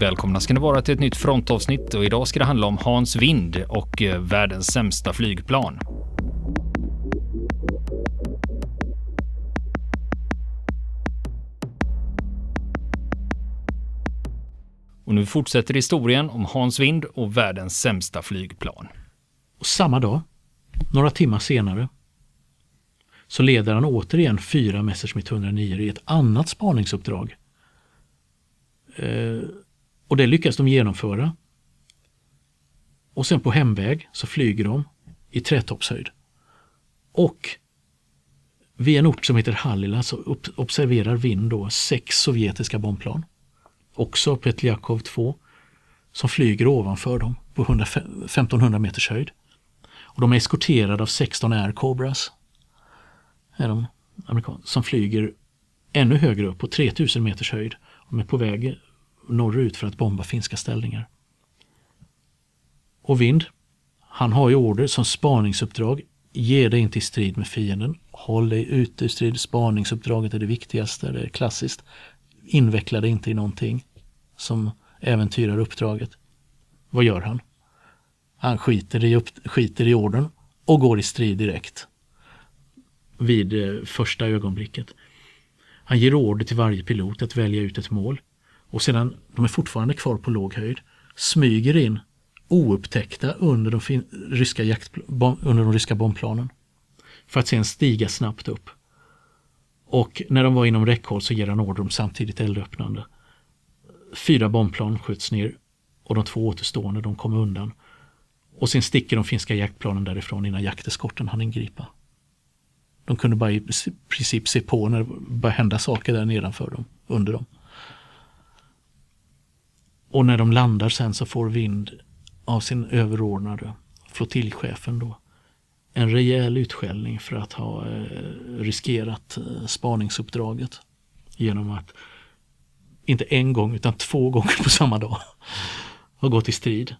Välkomna ska ni vara till ett nytt frontavsnitt och idag ska det handla om Hans Wind och eh, världens sämsta flygplan. Och nu fortsätter historien om Hans Wind och världens sämsta flygplan. Och samma dag, några timmar senare, så leder han återigen fyra Messerschmitt 109 i ett annat spaningsuppdrag. Eh, och det lyckas de genomföra. Och sen på hemväg så flyger de i trätoppshöjd. Och vid en ort som heter Hallila så observerar Vind då sex sovjetiska bombplan. Också Petljakov 2 som flyger ovanför dem på 100, 1500 meters höjd. Och de är eskorterade av 16 Air Cobras. Är de som flyger ännu högre upp på 3000 meters höjd. De är på väg norrut för att bomba finska ställningar. Och Vind, han har ju order som spaningsuppdrag. Ge dig inte i strid med fienden. Håll dig ute i strid. Spaningsuppdraget är det viktigaste. Det är klassiskt. Inveckla dig inte i någonting som äventyrar uppdraget. Vad gör han? Han skiter i, upp, skiter i orden och går i strid direkt. Vid eh, första ögonblicket. Han ger order till varje pilot att välja ut ett mål. Och sedan, de är fortfarande kvar på låg höjd, smyger in oupptäckta under de, ryska, jakt, under de ryska bombplanen. För att sen stiga snabbt upp. Och när de var inom räckhåll så ger han order om samtidigt eldöppnande. Fyra bombplan skjuts ner och de två återstående de kommer undan. Och sen sticker de finska jaktplanen därifrån innan jakteskorten hann ingripa. De kunde bara i princip se på när det började hända saker där nedanför dem, under dem. Och när de landar sen så får Vind av sin överordnade flottiljchefen då en rejäl utskällning för att ha eh, riskerat eh, spaningsuppdraget genom att inte en gång utan två gånger på samma dag ha gått i strid.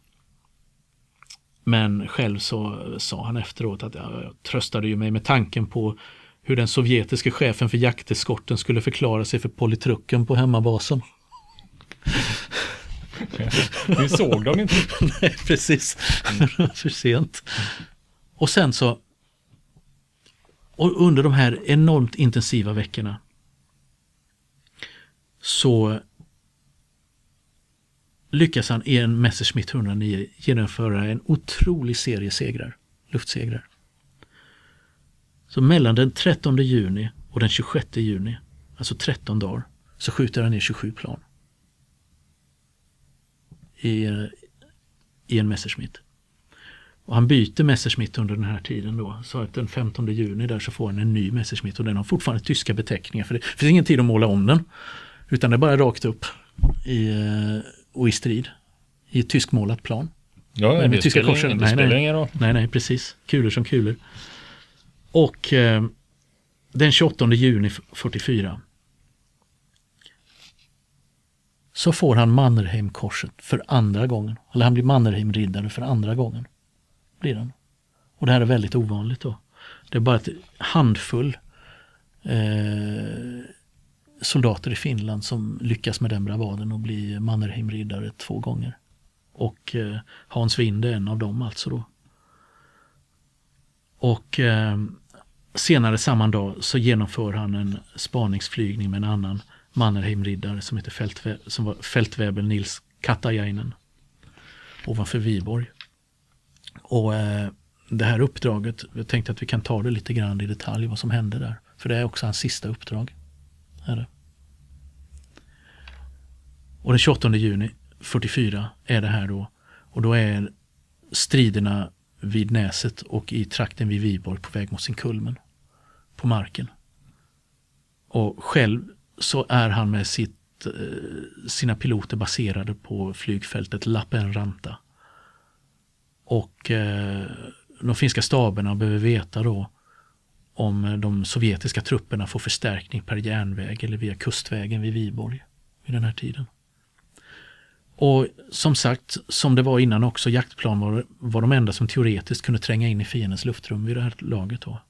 Men själv så sa han efteråt att jag tröstade ju mig med tanken på hur den sovjetiske chefen för jakteskorten skulle förklara sig för politrucken på hemmabasen. Vi såg dem inte. Nej, precis. för sent. Och sen så och under de här enormt intensiva veckorna så lyckas han i en Messerschmitt 109 genomföra en otrolig serie segrar, luftsegrar. Så mellan den 13 juni och den 26 juni, alltså 13 dagar, så skjuter han ner 27 plan. I, i en Messerschmitt. Och han byter Messerschmitt under den här tiden då. Så att den 15 juni där så får han en ny Messerschmitt och den har fortfarande tyska beteckningar. För det finns ingen tid att måla om den. Utan det är bara rakt upp i, eh, och i strid. I ett tyskmålat plan. Ja, med, det tyska spelar, nej, roll. Nej, nej, precis. Kulor som kulor. Och eh, den 28 juni 44 så får han Mannerheimkorset för andra gången. Eller han blir Mannerheimriddare för andra gången. Blir han. Och det här är väldigt ovanligt då. Det är bara ett handfull eh, soldater i Finland som lyckas med den bravaden och bli Mannerheimriddare två gånger. Och eh, Hans Wind är en av dem alltså då. Och eh, senare samma dag så genomför han en spaningsflygning med en annan Mannerheimriddare som heter fältve som var fältväbel Nils Katajainen ovanför Viborg. Och eh, det här uppdraget, jag tänkte att vi kan ta det lite grann i detalj vad som hände där. För det är också hans sista uppdrag. Är det. Och den 28 juni 44 är det här då. Och då är striderna vid Näset och i trakten vid Viborg på väg mot sin kulmen. På marken. Och själv så är han med sitt, eh, sina piloter baserade på flygfältet Lappenranta. Och eh, de finska staberna behöver veta då om de sovjetiska trupperna får förstärkning per järnväg eller via kustvägen vid Viborg vid den här tiden. Och som sagt, som det var innan också, jaktplan var, var de enda som teoretiskt kunde tränga in i fiendens luftrum vid det här laget. Då.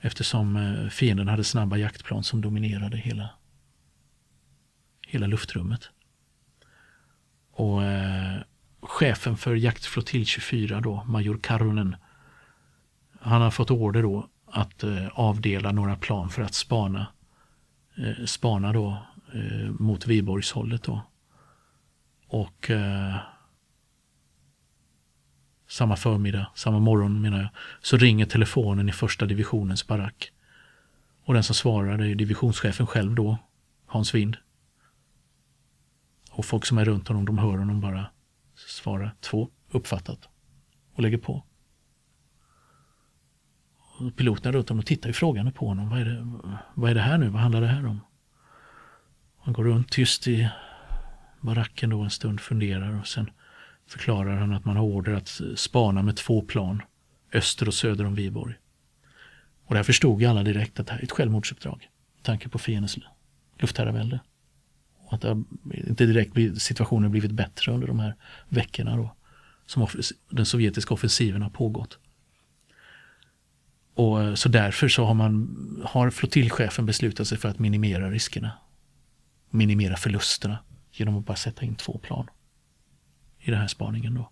Eftersom eh, fienden hade snabba jaktplan som dominerade hela, hela luftrummet. Och eh, chefen för jaktflottilj 24 då, major Karunen, han har fått order då att eh, avdela några plan för att spana, eh, spana då, eh, mot Viborgshållet. Då. Och eh, samma förmiddag, samma morgon menar jag, så ringer telefonen i första divisionens barack. Och den som svarar är divisionschefen själv då, Hans Wind. Och folk som är runt honom, de hör honom bara svara två, uppfattat. Och lägger på. Och piloterna runt honom tittar ju frågande på honom. Vad är, det, vad är det här nu? Vad handlar det här om? Han går runt tyst i baracken då en stund, funderar och sen förklarar han att man har order att spana med två plan öster och söder om Viborg. Och det här förstod ju alla direkt att det här är ett självmordsuppdrag. Med tanke på fiendens luftherravälde. Och att det inte direkt situationen blivit bättre under de här veckorna då. Som den sovjetiska offensiven har pågått. Och eh, så därför så har, man, har flottiljchefen beslutat sig för att minimera riskerna. Minimera förlusterna genom att bara sätta in två plan i den här spaningen. Då.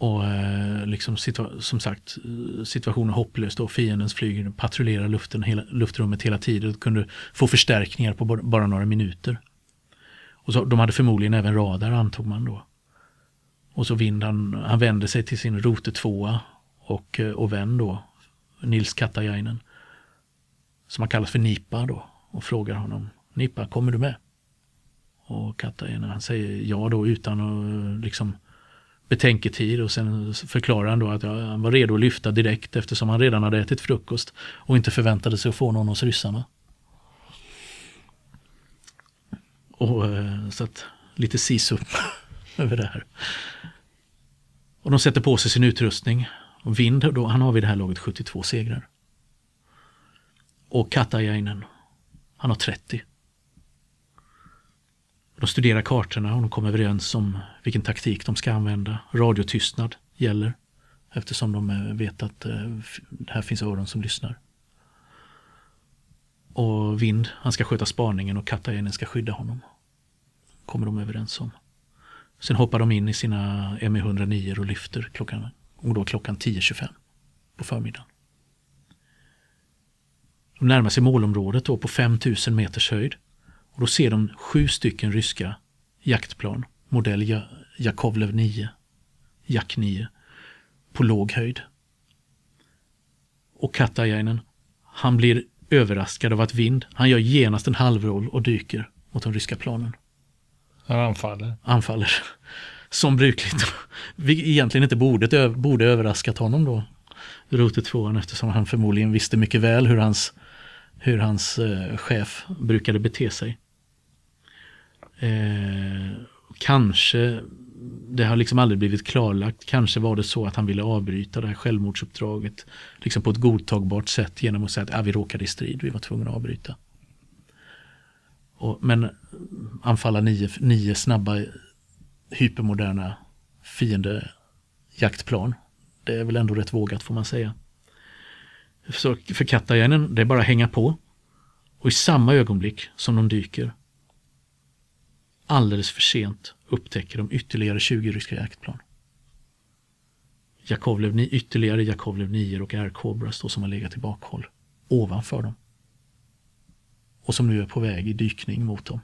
Och eh, liksom som sagt, situationen hopplös och Fiendens flyg patrullerar luften, hela, luftrummet hela tiden och kunde få förstärkningar på bara några minuter. Och så, de hade förmodligen även radar antog man då. Och så Vind han, han vände sig till sin rote tvåa och, eh, och vän då, Nils Katajainen, som han kallas för Nipa då, och frågar honom, Nipa, kommer du med? Och Katajainen han säger ja då utan att eh, liksom betänketid och sen förklarar han då att han var redo att lyfta direkt eftersom han redan hade ätit frukost och inte förväntade sig att få någon hos ryssarna. Och eh, så att lite sisu över det här. Och de sätter på sig sin utrustning. Och Vind, då, han har vid det här laget 72 segrar. Och Katajainen, han har 30. De studerar kartorna och de kommer överens om vilken taktik de ska använda. Radiotystnad gäller eftersom de eh, vet att eh, här finns öron som lyssnar. Och Vind, han ska sköta spaningen och Katajenen ska skydda honom. Kommer de överens om. Sen hoppar de in i sina ME109 och lyfter klockan, och då klockan 10.25 på förmiddagen. De närmar sig målområdet då på 5000 meters höjd. Och då ser de sju stycken ryska jaktplan, modell Jakovlev 9, Jak 9, på låg höjd. Och Katajainen, han blir överraskad av att vind, han gör genast en halvroll och dyker mot de ryska planen. Han anfaller. Anfaller. Som brukligt. Vi egentligen inte borde, borde överraskat honom då. Rotet tvåan eftersom han förmodligen visste mycket väl hur hans, hur hans eh, chef brukade bete sig. Eh, kanske, det har liksom aldrig blivit klarlagt, kanske var det så att han ville avbryta det här självmordsuppdraget liksom på ett godtagbart sätt genom att säga att ah, vi råkade i strid, vi var tvungna att avbryta. Och, men eh, anfalla nio, nio snabba hypermoderna fiendejaktplan. Det är väl ändå rätt vågat får man säga. Så för Katajainen, det är bara att hänga på. Och i samma ögonblick som de dyker alldeles för sent upptäcker de ytterligare 20 ryska jaktplan. Jakovlev, ytterligare Jakovlev 9 och Air Cobras som har legat i bakhåll ovanför dem. Och som nu är på väg i dykning mot dem.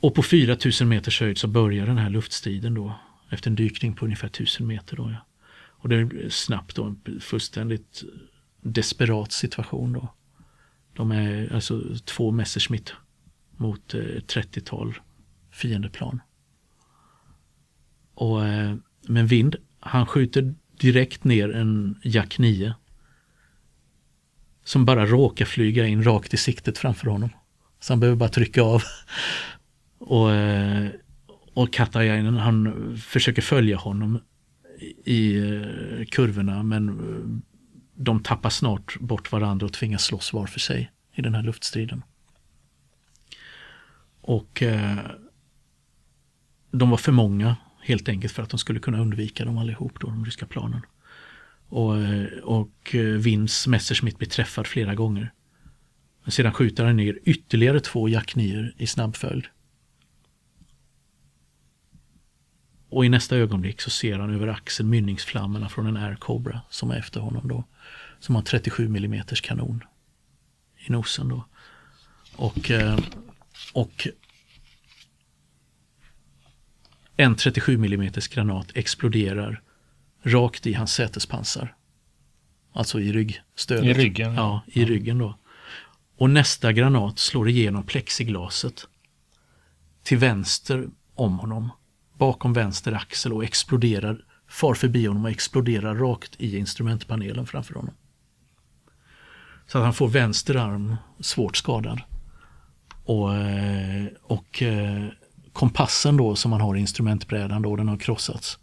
Och på 4000 meters höjd så börjar den här luftstriden då efter en dykning på ungefär 1000 meter. Då, ja. Och det är snabbt då en fullständigt desperat situation då. De är alltså två Messerschmitt mot eh, 30-tal fiendeplan. Och, eh, men Vind, han skjuter direkt ner en Jack 9 som bara råkar flyga in rakt i siktet framför honom. Så han behöver bara trycka av. Och, eh, och Katajainen han försöker följa honom i eh, kurvorna men eh, de tappar snart bort varandra och tvingas slåss var för sig i den här luftstriden. Och eh, de var för många helt enkelt för att de skulle kunna undvika dem allihop, då, de ryska planen. Och, eh, och eh, Vins Messerschmitt blir träffad flera gånger. Men sedan skjuter han ner ytterligare två Jack i snabb följd. och i nästa ögonblick så ser han över axeln mynningsflammorna från en Air Cobra som är efter honom då. Som har 37 mm kanon i nosen då. Och, eh, och en 37 mm granat exploderar rakt i hans sätespansar. Alltså i ryggstödet. I ryggen? Ja, i ryggen då. Och nästa granat slår igenom plexiglaset till vänster om honom, bakom vänster axel och exploderar, far förbi honom och exploderar rakt i instrumentpanelen framför honom. Så att han får vänster arm svårt skadad. Och, eh, och eh, kompassen då som man har i instrumentbrädan då, den har krossats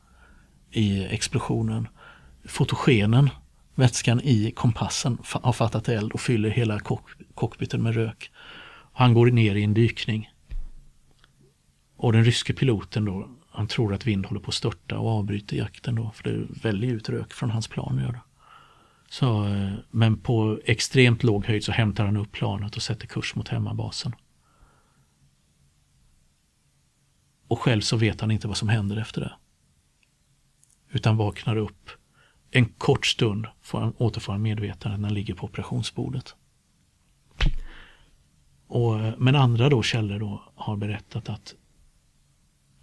i explosionen. Fotogenen, vätskan i kompassen, har fattat eld och fyller hela cockpiten med rök. Han går ner i en dykning. Och den ryske piloten då, han tror att vind håller på att störta och avbryter jakten då, för det väljer ut rök från hans plan. Gör det. Så, eh, men på extremt låg höjd så hämtar han upp planet och sätter kurs mot hemmabasen. Och själv så vet han inte vad som händer efter det. Utan vaknar upp. En kort stund får han, återfår han medvetandet när han ligger på operationsbordet. Och, eh, men andra då källor då har berättat att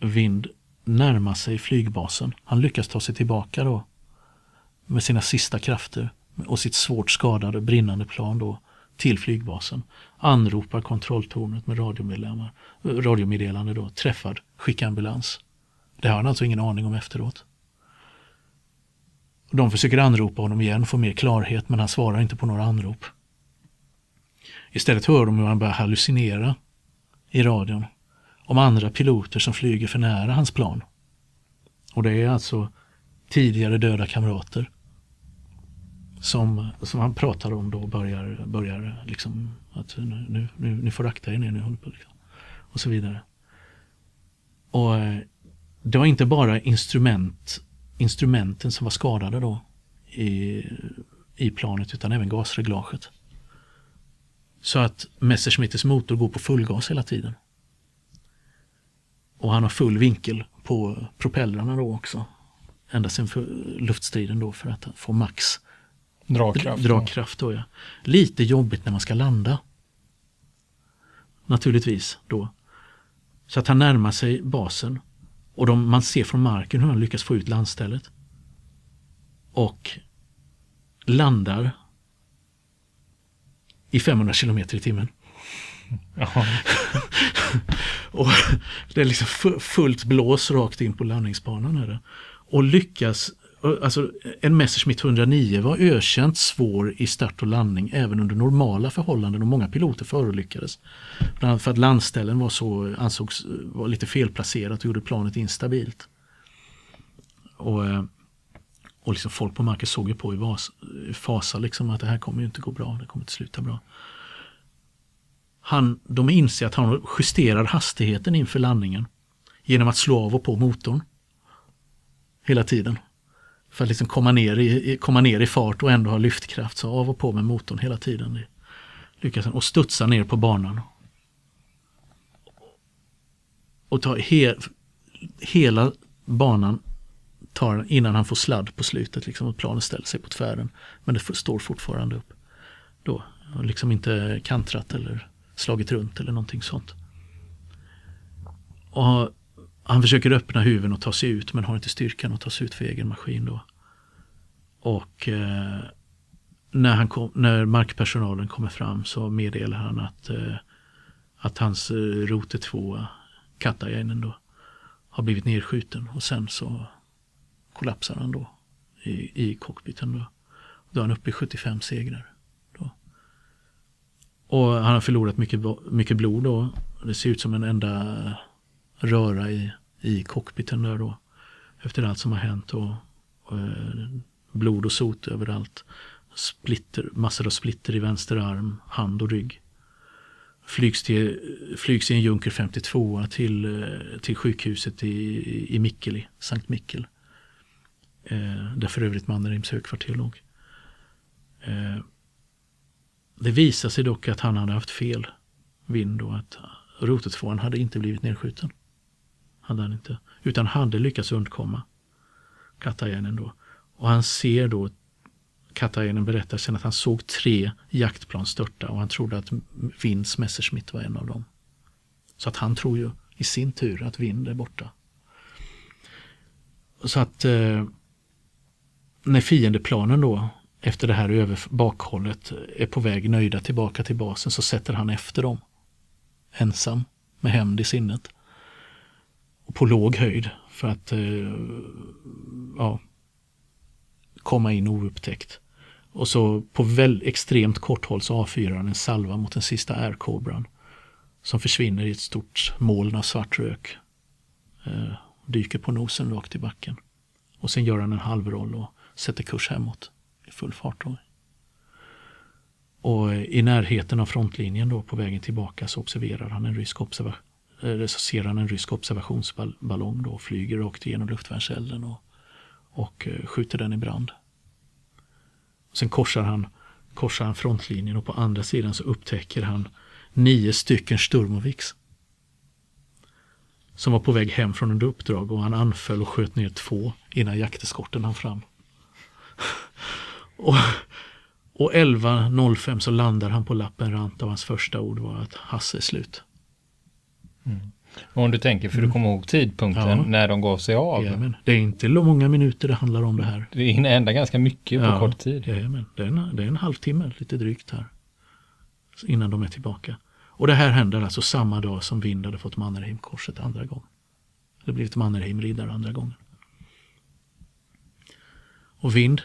Vind närmar sig flygbasen. Han lyckas ta sig tillbaka då med sina sista krafter och sitt svårt skadade brinnande plan då till flygbasen. Anropar kontrolltornet med eh, radiomeddelande då, träffad, skicka ambulans. Det har han alltså ingen aning om efteråt. De försöker anropa honom igen, få mer klarhet, men han svarar inte på några anrop. Istället hör de hur han börjar hallucinera i radion om andra piloter som flyger för nära hans plan. Och det är alltså tidigare döda kamrater som, som han pratar om då börjar, börjar liksom att nu, nu, nu får akta er ner nu håller på liksom. och så vidare. Och eh, det var inte bara instrument, instrumenten som var skadade då i, i planet utan även gasreglaget. Så att Messerschmitts motor går på fullgas hela tiden. Och han har full vinkel på propellrarna då också. Ända sedan luftstriden då för att få max Dragkraft. Dragkraft då ja. Lite jobbigt när man ska landa. Naturligtvis då. Så att han närmar sig basen och de, man ser från marken hur han lyckas få ut landstället. Och landar i 500 kilometer i timmen. och det är liksom fullt blås rakt in på landningsbanan. Är det. Och lyckas Alltså, en Messerschmitt 109 var ökänt svår i start och landning även under normala förhållanden och många piloter förolyckades. Bland annat för att landställen var så, ansågs vara lite felplacerat och gjorde planet instabilt. Och, eh, och liksom folk på marken såg ju på i, vas, i fasa liksom att det här kommer ju inte gå bra, det kommer inte sluta bra. Han, de inser att han justerar hastigheten inför landningen genom att slå av och på motorn hela tiden. För att liksom komma, ner i, komma ner i fart och ändå ha lyftkraft. Så av och på med motorn hela tiden. Lyckas han. Och studsa ner på banan. Och ta he, hela banan tar innan han får sladd på slutet. Liksom, och planet ställer sig på tvären. Men det står fortfarande upp. Då. Och liksom inte kantrat eller slagit runt eller någonting sånt. Och han försöker öppna huven och ta sig ut men har inte styrkan att ta sig ut för egen maskin då. Och eh, när, han kom, när markpersonalen kommer fram så meddelar han att, eh, att hans eh, rote 2, Katajainen då, har blivit nedskjuten och sen så kollapsar han då i, i cockpiten. Då. då är han uppe i 75 segrar. Då. Och han har förlorat mycket, mycket blod då. Det ser ut som en enda röra i, i cockpiten där då. Efter allt som har hänt och, och eh, blod och sot överallt. Splitter, massor av splitter i vänster arm, hand och rygg. Flygs, till, flygs i en Junker 52 till, eh, till sjukhuset i, i Mikkeli, Sankt Mikkel. Eh, där för övrigt Mannerheims högkvarter låg. Eh, det visade sig dock att han hade haft fel vind och att rotet hade inte blivit nedskjuten hade han inte. Utan hade lyckats undkomma Katainen då. Och han ser då, Katainen berättar sen att han såg tre jaktplan störta och han trodde att Vinds Messerschmitt var en av dem. Så att han tror ju i sin tur att Vind är borta. Så att eh, när fiendeplanen då efter det här över bakhållet är på väg nöjda tillbaka till basen så sätter han efter dem. Ensam, med hämnd i sinnet. Och på låg höjd för att eh, ja, komma in oupptäckt. Och så på väl extremt kort håll så avfyrar han en salva mot den sista aircobran Som försvinner i ett stort moln av svart rök. Eh, dyker på nosen rakt i backen. Och sen gör han en halvroll och sätter kurs hemåt i full fart. Då. Och i närheten av frontlinjen då på vägen tillbaka så observerar han en rysk observa Eh, så ser han en rysk observationsballong då flyger rakt igenom luftvärnselden och, och eh, skjuter den i brand. Sen korsar han, korsar han frontlinjen och på andra sidan så upptäcker han nio stycken Sturmoviks. Som var på väg hem från ett uppdrag och han anföll och sköt ner två innan jakteskorten hann fram. och, och 11.05 så landar han på lappen rant och hans första ord var att Hasse är slut. Mm. Och om du tänker, för du kommer ihåg tidpunkten ja. när de gav sig av. Jajamän. Det är inte många minuter det handlar om det här. Det hinner ganska mycket på ja, kort tid. Jajamän. Det är, en, det är en halvtimme, lite drygt här. Innan de är tillbaka. Och det här händer alltså samma dag som Vind hade fått Mannerheimkorset andra gången. Det blivit Mannerheimriddare andra gången. Och Vind,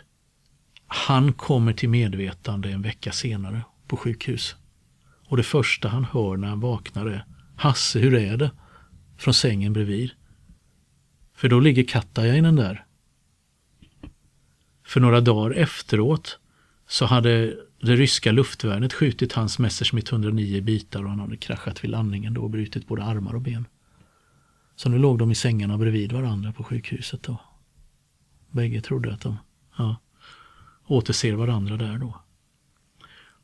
han kommer till medvetande en vecka senare på sjukhus. Och det första han hör när han vaknar är Hasse, hur är det? Från sängen bredvid. För då ligger Katajainen där. För några dagar efteråt så hade det ryska luftvärnet skjutit hans Messerschmitt 109 i bitar och han hade kraschat vid landningen då och brutit både armar och ben. Så nu låg de i sängarna bredvid varandra på sjukhuset då. Bägge trodde att de ja, återser varandra där då.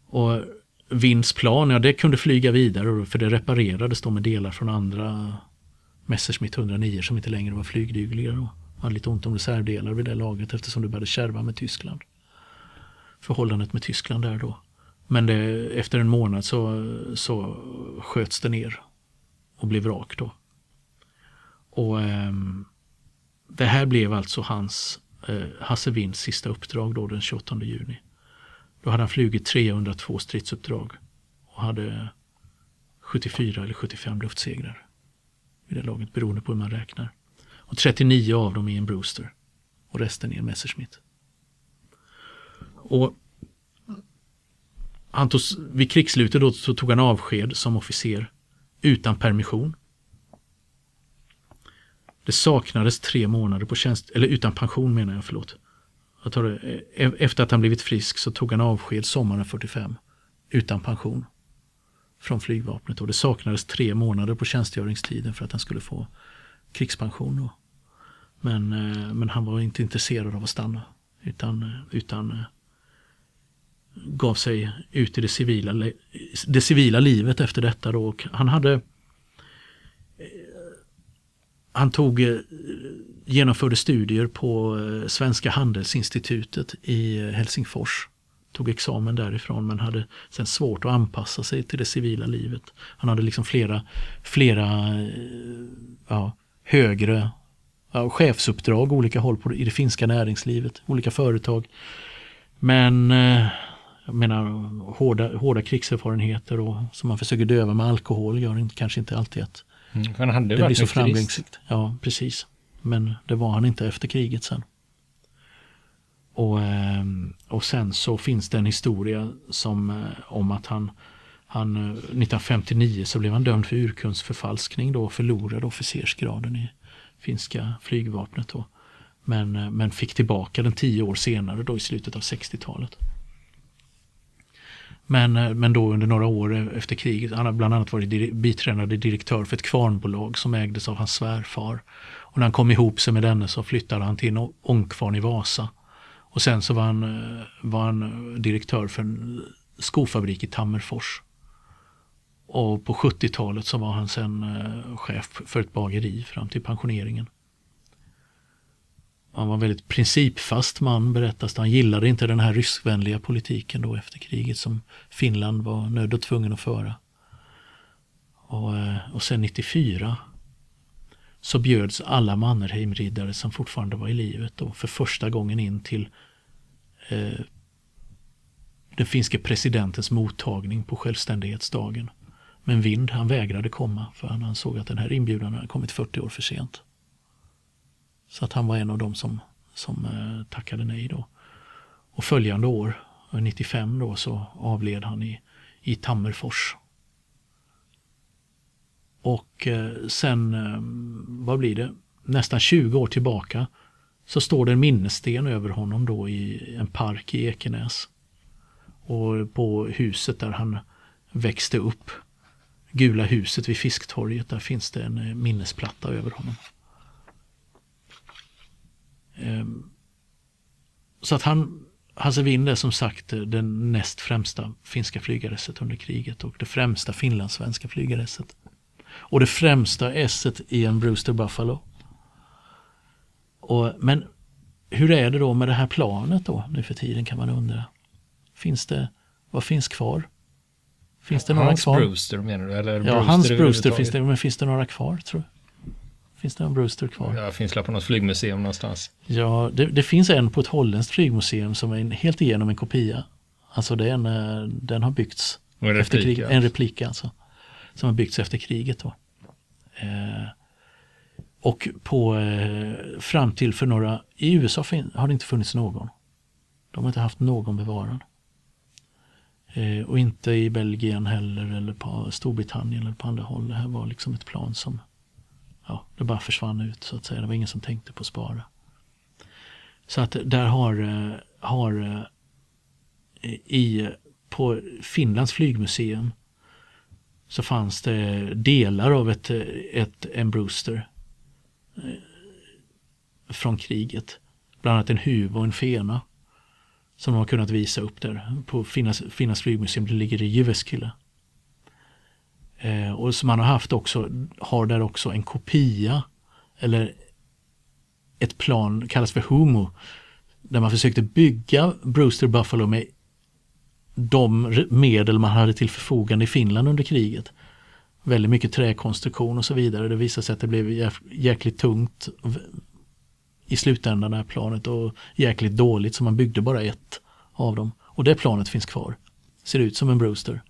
Och Vinds plan, ja det kunde flyga vidare för det reparerades då med delar från andra Messerschmitt 109 som inte längre var flygdugliga. Då. hade lite ont om reservdelar vid det laget eftersom det började kärva med Tyskland. Förhållandet med Tyskland där då. Men det, efter en månad så, så sköts det ner och blev vrak då. Och eh, Det här blev alltså hans, eh, Hasse Winds sista uppdrag då den 28 juni. Då hade han flugit 302 stridsuppdrag och hade 74 eller 75 luftsegrar i det laget beroende på hur man räknar. Och 39 av dem i en Brewster och resten i en Messerschmitt. Och han tog, vid krigsslutet då så tog han avsked som officer utan permission. Det saknades tre månader på tjänst, eller utan pension menar jag, förlåt. Jag tar det, e, efter att han blivit frisk så tog han avsked sommaren 45 utan pension från flygvapnet och det saknades tre månader på tjänstgöringstiden för att han skulle få krigspension. Då. Men, eh, men han var inte intresserad av att stanna utan, eh, utan eh, gav sig ut i det civila, det civila livet efter detta. Då. Och han hade han tog, genomförde studier på Svenska handelsinstitutet i Helsingfors tog examen därifrån men hade sen svårt att anpassa sig till det civila livet. Han hade liksom flera, flera ja, högre ja, chefsuppdrag olika håll på, i det finska näringslivet, olika företag. Men eh, jag menar hårda, hårda krigserfarenheter och som man försöker döva med alkohol gör inte, kanske inte alltid att mm, han hade det blir så framgångsrikt. Ja, precis. Men det var han inte efter kriget sen. Och, ehm, och sen så finns det en historia som, eh, om att han, han eh, 1959 så blev han dömd för urkundsförfalskning då och förlorade officersgraden i finska flygvapnet. Då. Men, eh, men fick tillbaka den tio år senare då i slutet av 60-talet. Men, men då under några år e-, efter kriget, han har bland annat varit biträdande direktör för ett kvarnbolag som ägdes av hans svärfar. Och när han kom ihop sig med denne så flyttade han till en ångkvarn i Vasa och sen så var han, eh, var han eh, direktör för en skofabrik i Tammerfors. Och på 70-talet så var han sen eh, chef för ett bageri fram till pensioneringen. Han var en väldigt principfast man berättas det. Han gillade inte den här ryskvänliga politiken då efter kriget som Finland var nödd och tvungen att föra. Och, och sen 94 så bjöds alla Mannerheimriddare som fortfarande var i livet då för första gången in till eh, den finske presidentens mottagning på självständighetsdagen. Men Vind han vägrade komma för han ansåg att den här inbjudan hade kommit 40 år för sent. Så att han var en av dem som, som eh, tackade nej då. Och följande år, eh, 95 då, så avled han i, i Tammerfors. Och eh, sen, eh, vad blir det, nästan 20 år tillbaka så står det en minnessten över honom då i en park i Ekenäs. Och på huset där han växte upp, Gula huset vid Fisktorget, där finns det en eh, minnesplatta över honom. Ehm, så att han, Hasse Wind är som sagt den näst främsta finska flygaresset under kriget och det främsta finlandssvenska flygaresset. Och det främsta esset i en Brewster Buffalo. Och, men hur är det då med det här planet då nu för tiden kan man undra. Finns det, vad finns kvar? Finns det några Hans kvar? Brewster menar du? Eller Ja, Brewster hans Brewster finns det, men finns det några kvar tror du? Finns det någon Brewster kvar? Ja, finns det på något flygmuseum någonstans? Ja, det, det finns en på ett holländskt flygmuseum som är en, helt igenom en kopia. Alltså den, eh, den har byggts en efter replik, kriget. ja. En replik alltså. Som har byggts efter kriget då. Eh, och på, eh, fram till för några, i USA fin, har det inte funnits någon. De har inte haft någon bevarad. Eh, och inte i Belgien heller eller på Storbritannien eller på andra håll. Det här var liksom ett plan som ja, det bara försvann ut så att säga. Det var ingen som tänkte på att spara. Så att där har, eh, har eh, i, på Finlands flygmuseum så fanns det delar av ett, ett en Brewster eh, från kriget. Bland annat en huv och en fena som de har kunnat visa upp där på Finlands, Finnas flygmuseum. Det ligger i Jyväskylä. Eh, och som man har haft också, har där också en kopia eller ett plan, kallas för Homo, där man försökte bygga Brewster Buffalo med de medel man hade till förfogande i Finland under kriget. Väldigt mycket träkonstruktion och så vidare. Det visade sig att det blev jäkligt tungt i slutändan det här planet och jäkligt dåligt så man byggde bara ett av dem. Och det planet finns kvar. Ser ut som en Brewster.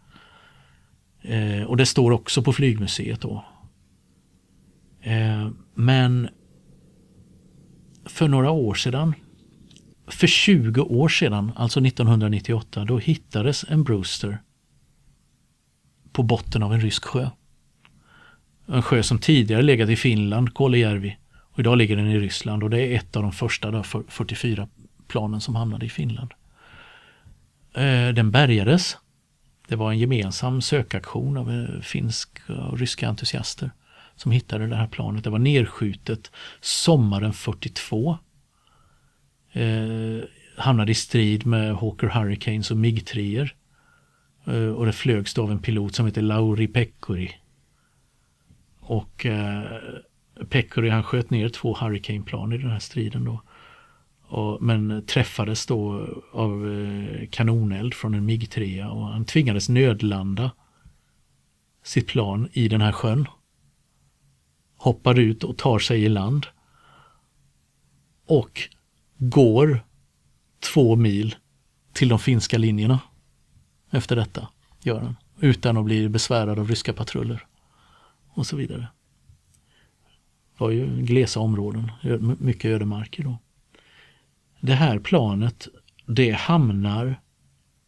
Eh, och det står också på flygmuseet då. Eh, men för några år sedan, för 20 år sedan, alltså 1998, då hittades en Brewster på botten av en rysk sjö. En sjö som tidigare legat i Finland, Kolejärvi, och idag ligger den i Ryssland och det är ett av de första 44 planen som hamnade i Finland. Eh, den bärgades det var en gemensam sökaktion av eh, finska och ryska entusiaster som hittade det här planet. Det var nedskjutet sommaren 42. Eh, hamnade i strid med Hawker Hurricanes och MiG-3. Eh, och det flögs då av en pilot som heter Lauri Pekkuri. Och eh, Pekkuri han sköt ner två Hurricane-plan i den här striden då. Och, men träffades då av eh, kanoneld från en MiG-3 och han tvingades nödlanda sitt plan i den här sjön. Hoppar ut och tar sig i land. Och går två mil till de finska linjerna. Efter detta gör han. Utan att bli besvärad av ryska patruller. Och så vidare. Det var ju glesa områden, mycket ödemarker då. Det här planet, det hamnar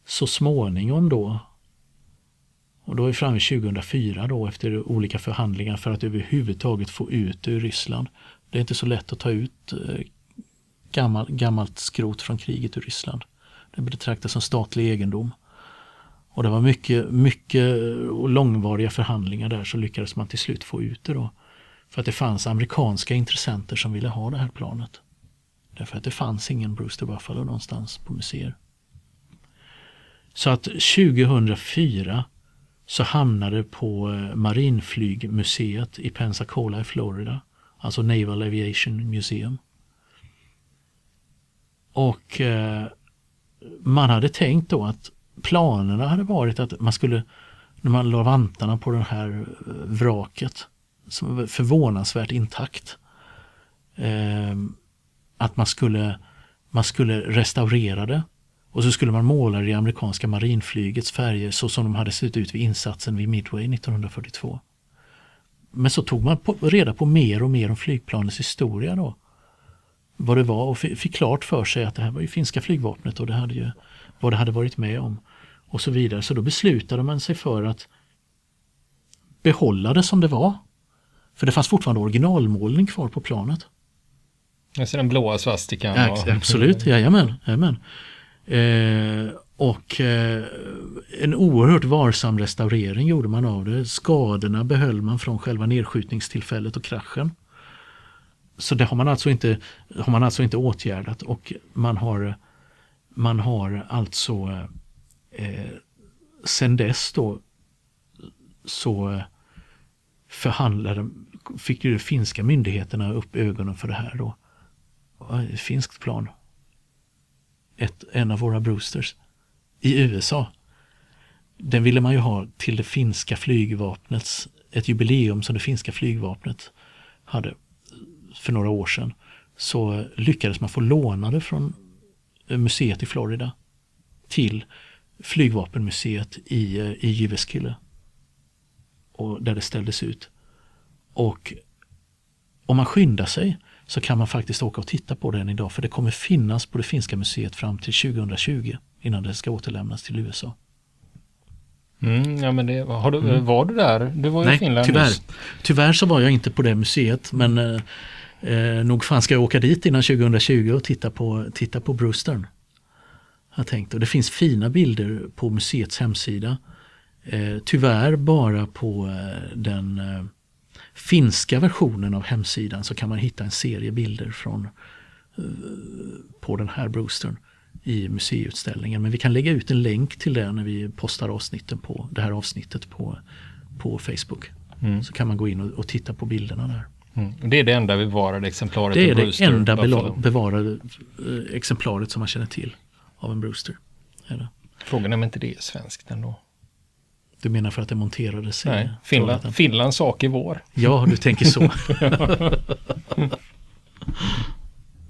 så småningom då och då är vi framme 2004 då efter olika förhandlingar för att överhuvudtaget få ut det ur Ryssland. Det är inte så lätt att ta ut eh, gammal, gammalt skrot från kriget i Ryssland. Det betraktas som statlig egendom. Och det var mycket, mycket och långvariga förhandlingar där så lyckades man till slut få ut det då. För att det fanns amerikanska intressenter som ville ha det här planet. Därför att det fanns ingen Brewster Buffalo någonstans på museer. Så att 2004 så hamnade på eh, Marinflygmuseet i Pensacola i Florida. Alltså Naval Aviation Museum. Och eh, man hade tänkt då att planerna hade varit att man skulle, när man la vantarna på det här eh, vraket, som var förvånansvärt intakt, eh, att man skulle, man skulle restaurera det och så skulle man måla det i amerikanska marinflygets färger så som de hade sett ut vid insatsen vid Midway 1942. Men så tog man på, reda på mer och mer om flygplanets historia då. Vad det var och fick klart för sig att det här var ju finska flygvapnet och det hade ju, vad det hade varit med om. Och så vidare. Så då beslutade man sig för att behålla det som det var. För det fanns fortfarande originalmålning kvar på planet. Alltså den blåa svastikan? Ja, absolut, jajamän. jajamän. Eh, och eh, en oerhört varsam restaurering gjorde man av det. Skadorna behöll man från själva nedskjutningstillfället och kraschen. Så det har man alltså inte, har man alltså inte åtgärdat och man har, man har alltså eh, sen dess då så förhandlade, fick ju de finska myndigheterna upp ögonen för det här då. Finskt plan ett, en av våra Brewsters i USA. Den ville man ju ha till det finska flygvapnets, ett jubileum som det finska flygvapnet hade för några år sedan. Så lyckades man få lånade från museet i Florida till flygvapenmuseet i, eh, i Jyväskylä. Och där det ställdes ut. Och om man skyndar sig så kan man faktiskt åka och titta på den idag för det kommer finnas på det finska museet fram till 2020 innan det ska återlämnas till USA. Mm, ja, men det, har du, mm. Var du där? Du var Nej, i Finland tyvärr. Tyvärr så var jag inte på det museet men eh, eh, nog fan ska jag åka dit innan 2020 och titta på, titta på Brewstern. Jag tänkt. Och det finns fina bilder på museets hemsida. Eh, tyvärr bara på eh, den eh, finska versionen av hemsidan så kan man hitta en serie bilder från eh, på den här Brewstern i museiutställningen. Men vi kan lägga ut en länk till det när vi postar avsnitten på det här avsnittet på, på Facebook. Mm. Så kan man gå in och, och titta på bilderna där. Mm. Det är det enda bevarade exemplaret? Det är det enda bevarade eh, exemplaret som man känner till av en Brewster. Frågan är om inte det är svenskt ändå? Du menar för att det monterades? Nej, Finland, Finlands sak är vår. Ja, du tänker så.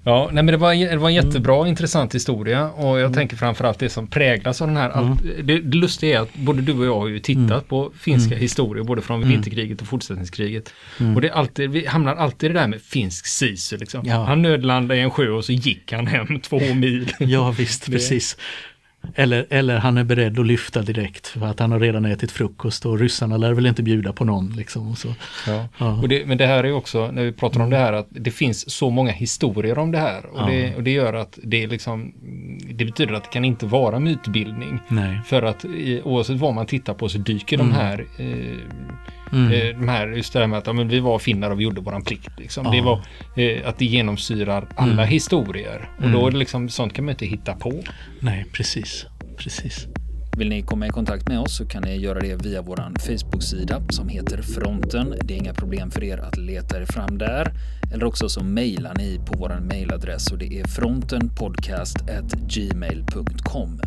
ja, nej, men det var, det var en jättebra mm. intressant historia och jag mm. tänker framförallt det som präglas av den här. Mm. Allt, det, det lustiga är att både du och jag har ju tittat mm. på finska mm. historier både från mm. vinterkriget och fortsättningskriget. Och det är alltid, vi hamnar alltid i det där med finsk sisu. Liksom. Ja. Han nödlandade i en sjö och så gick han hem två mil. ja visst, precis. Eller, eller han är beredd att lyfta direkt för att han har redan ätit frukost och ryssarna lär väl inte bjuda på någon. Liksom, så. Ja. ja. Det, men det här är också, när vi pratar om det här, att det finns så många historier om det här. Och, ja. det, och det, gör att det, liksom, det betyder att det kan inte vara mytbildning. Nej. För att i, oavsett vad man tittar på så dyker mm. de här eh, Mm. Eh, de här, just det här med att ja, men vi var finnar och vi gjorde våran plikt. Liksom. Ja. Det var eh, att det genomsyrar alla mm. historier. Och mm. då är det liksom, sånt kan man inte hitta på. Nej, precis. precis. Vill ni komma i kontakt med oss så kan ni göra det via vår Facebook-sida som heter Fronten. Det är inga problem för er att leta er fram där. Eller också så mejlar ni på vår mejladress och det är frontenpodcastgmail.com.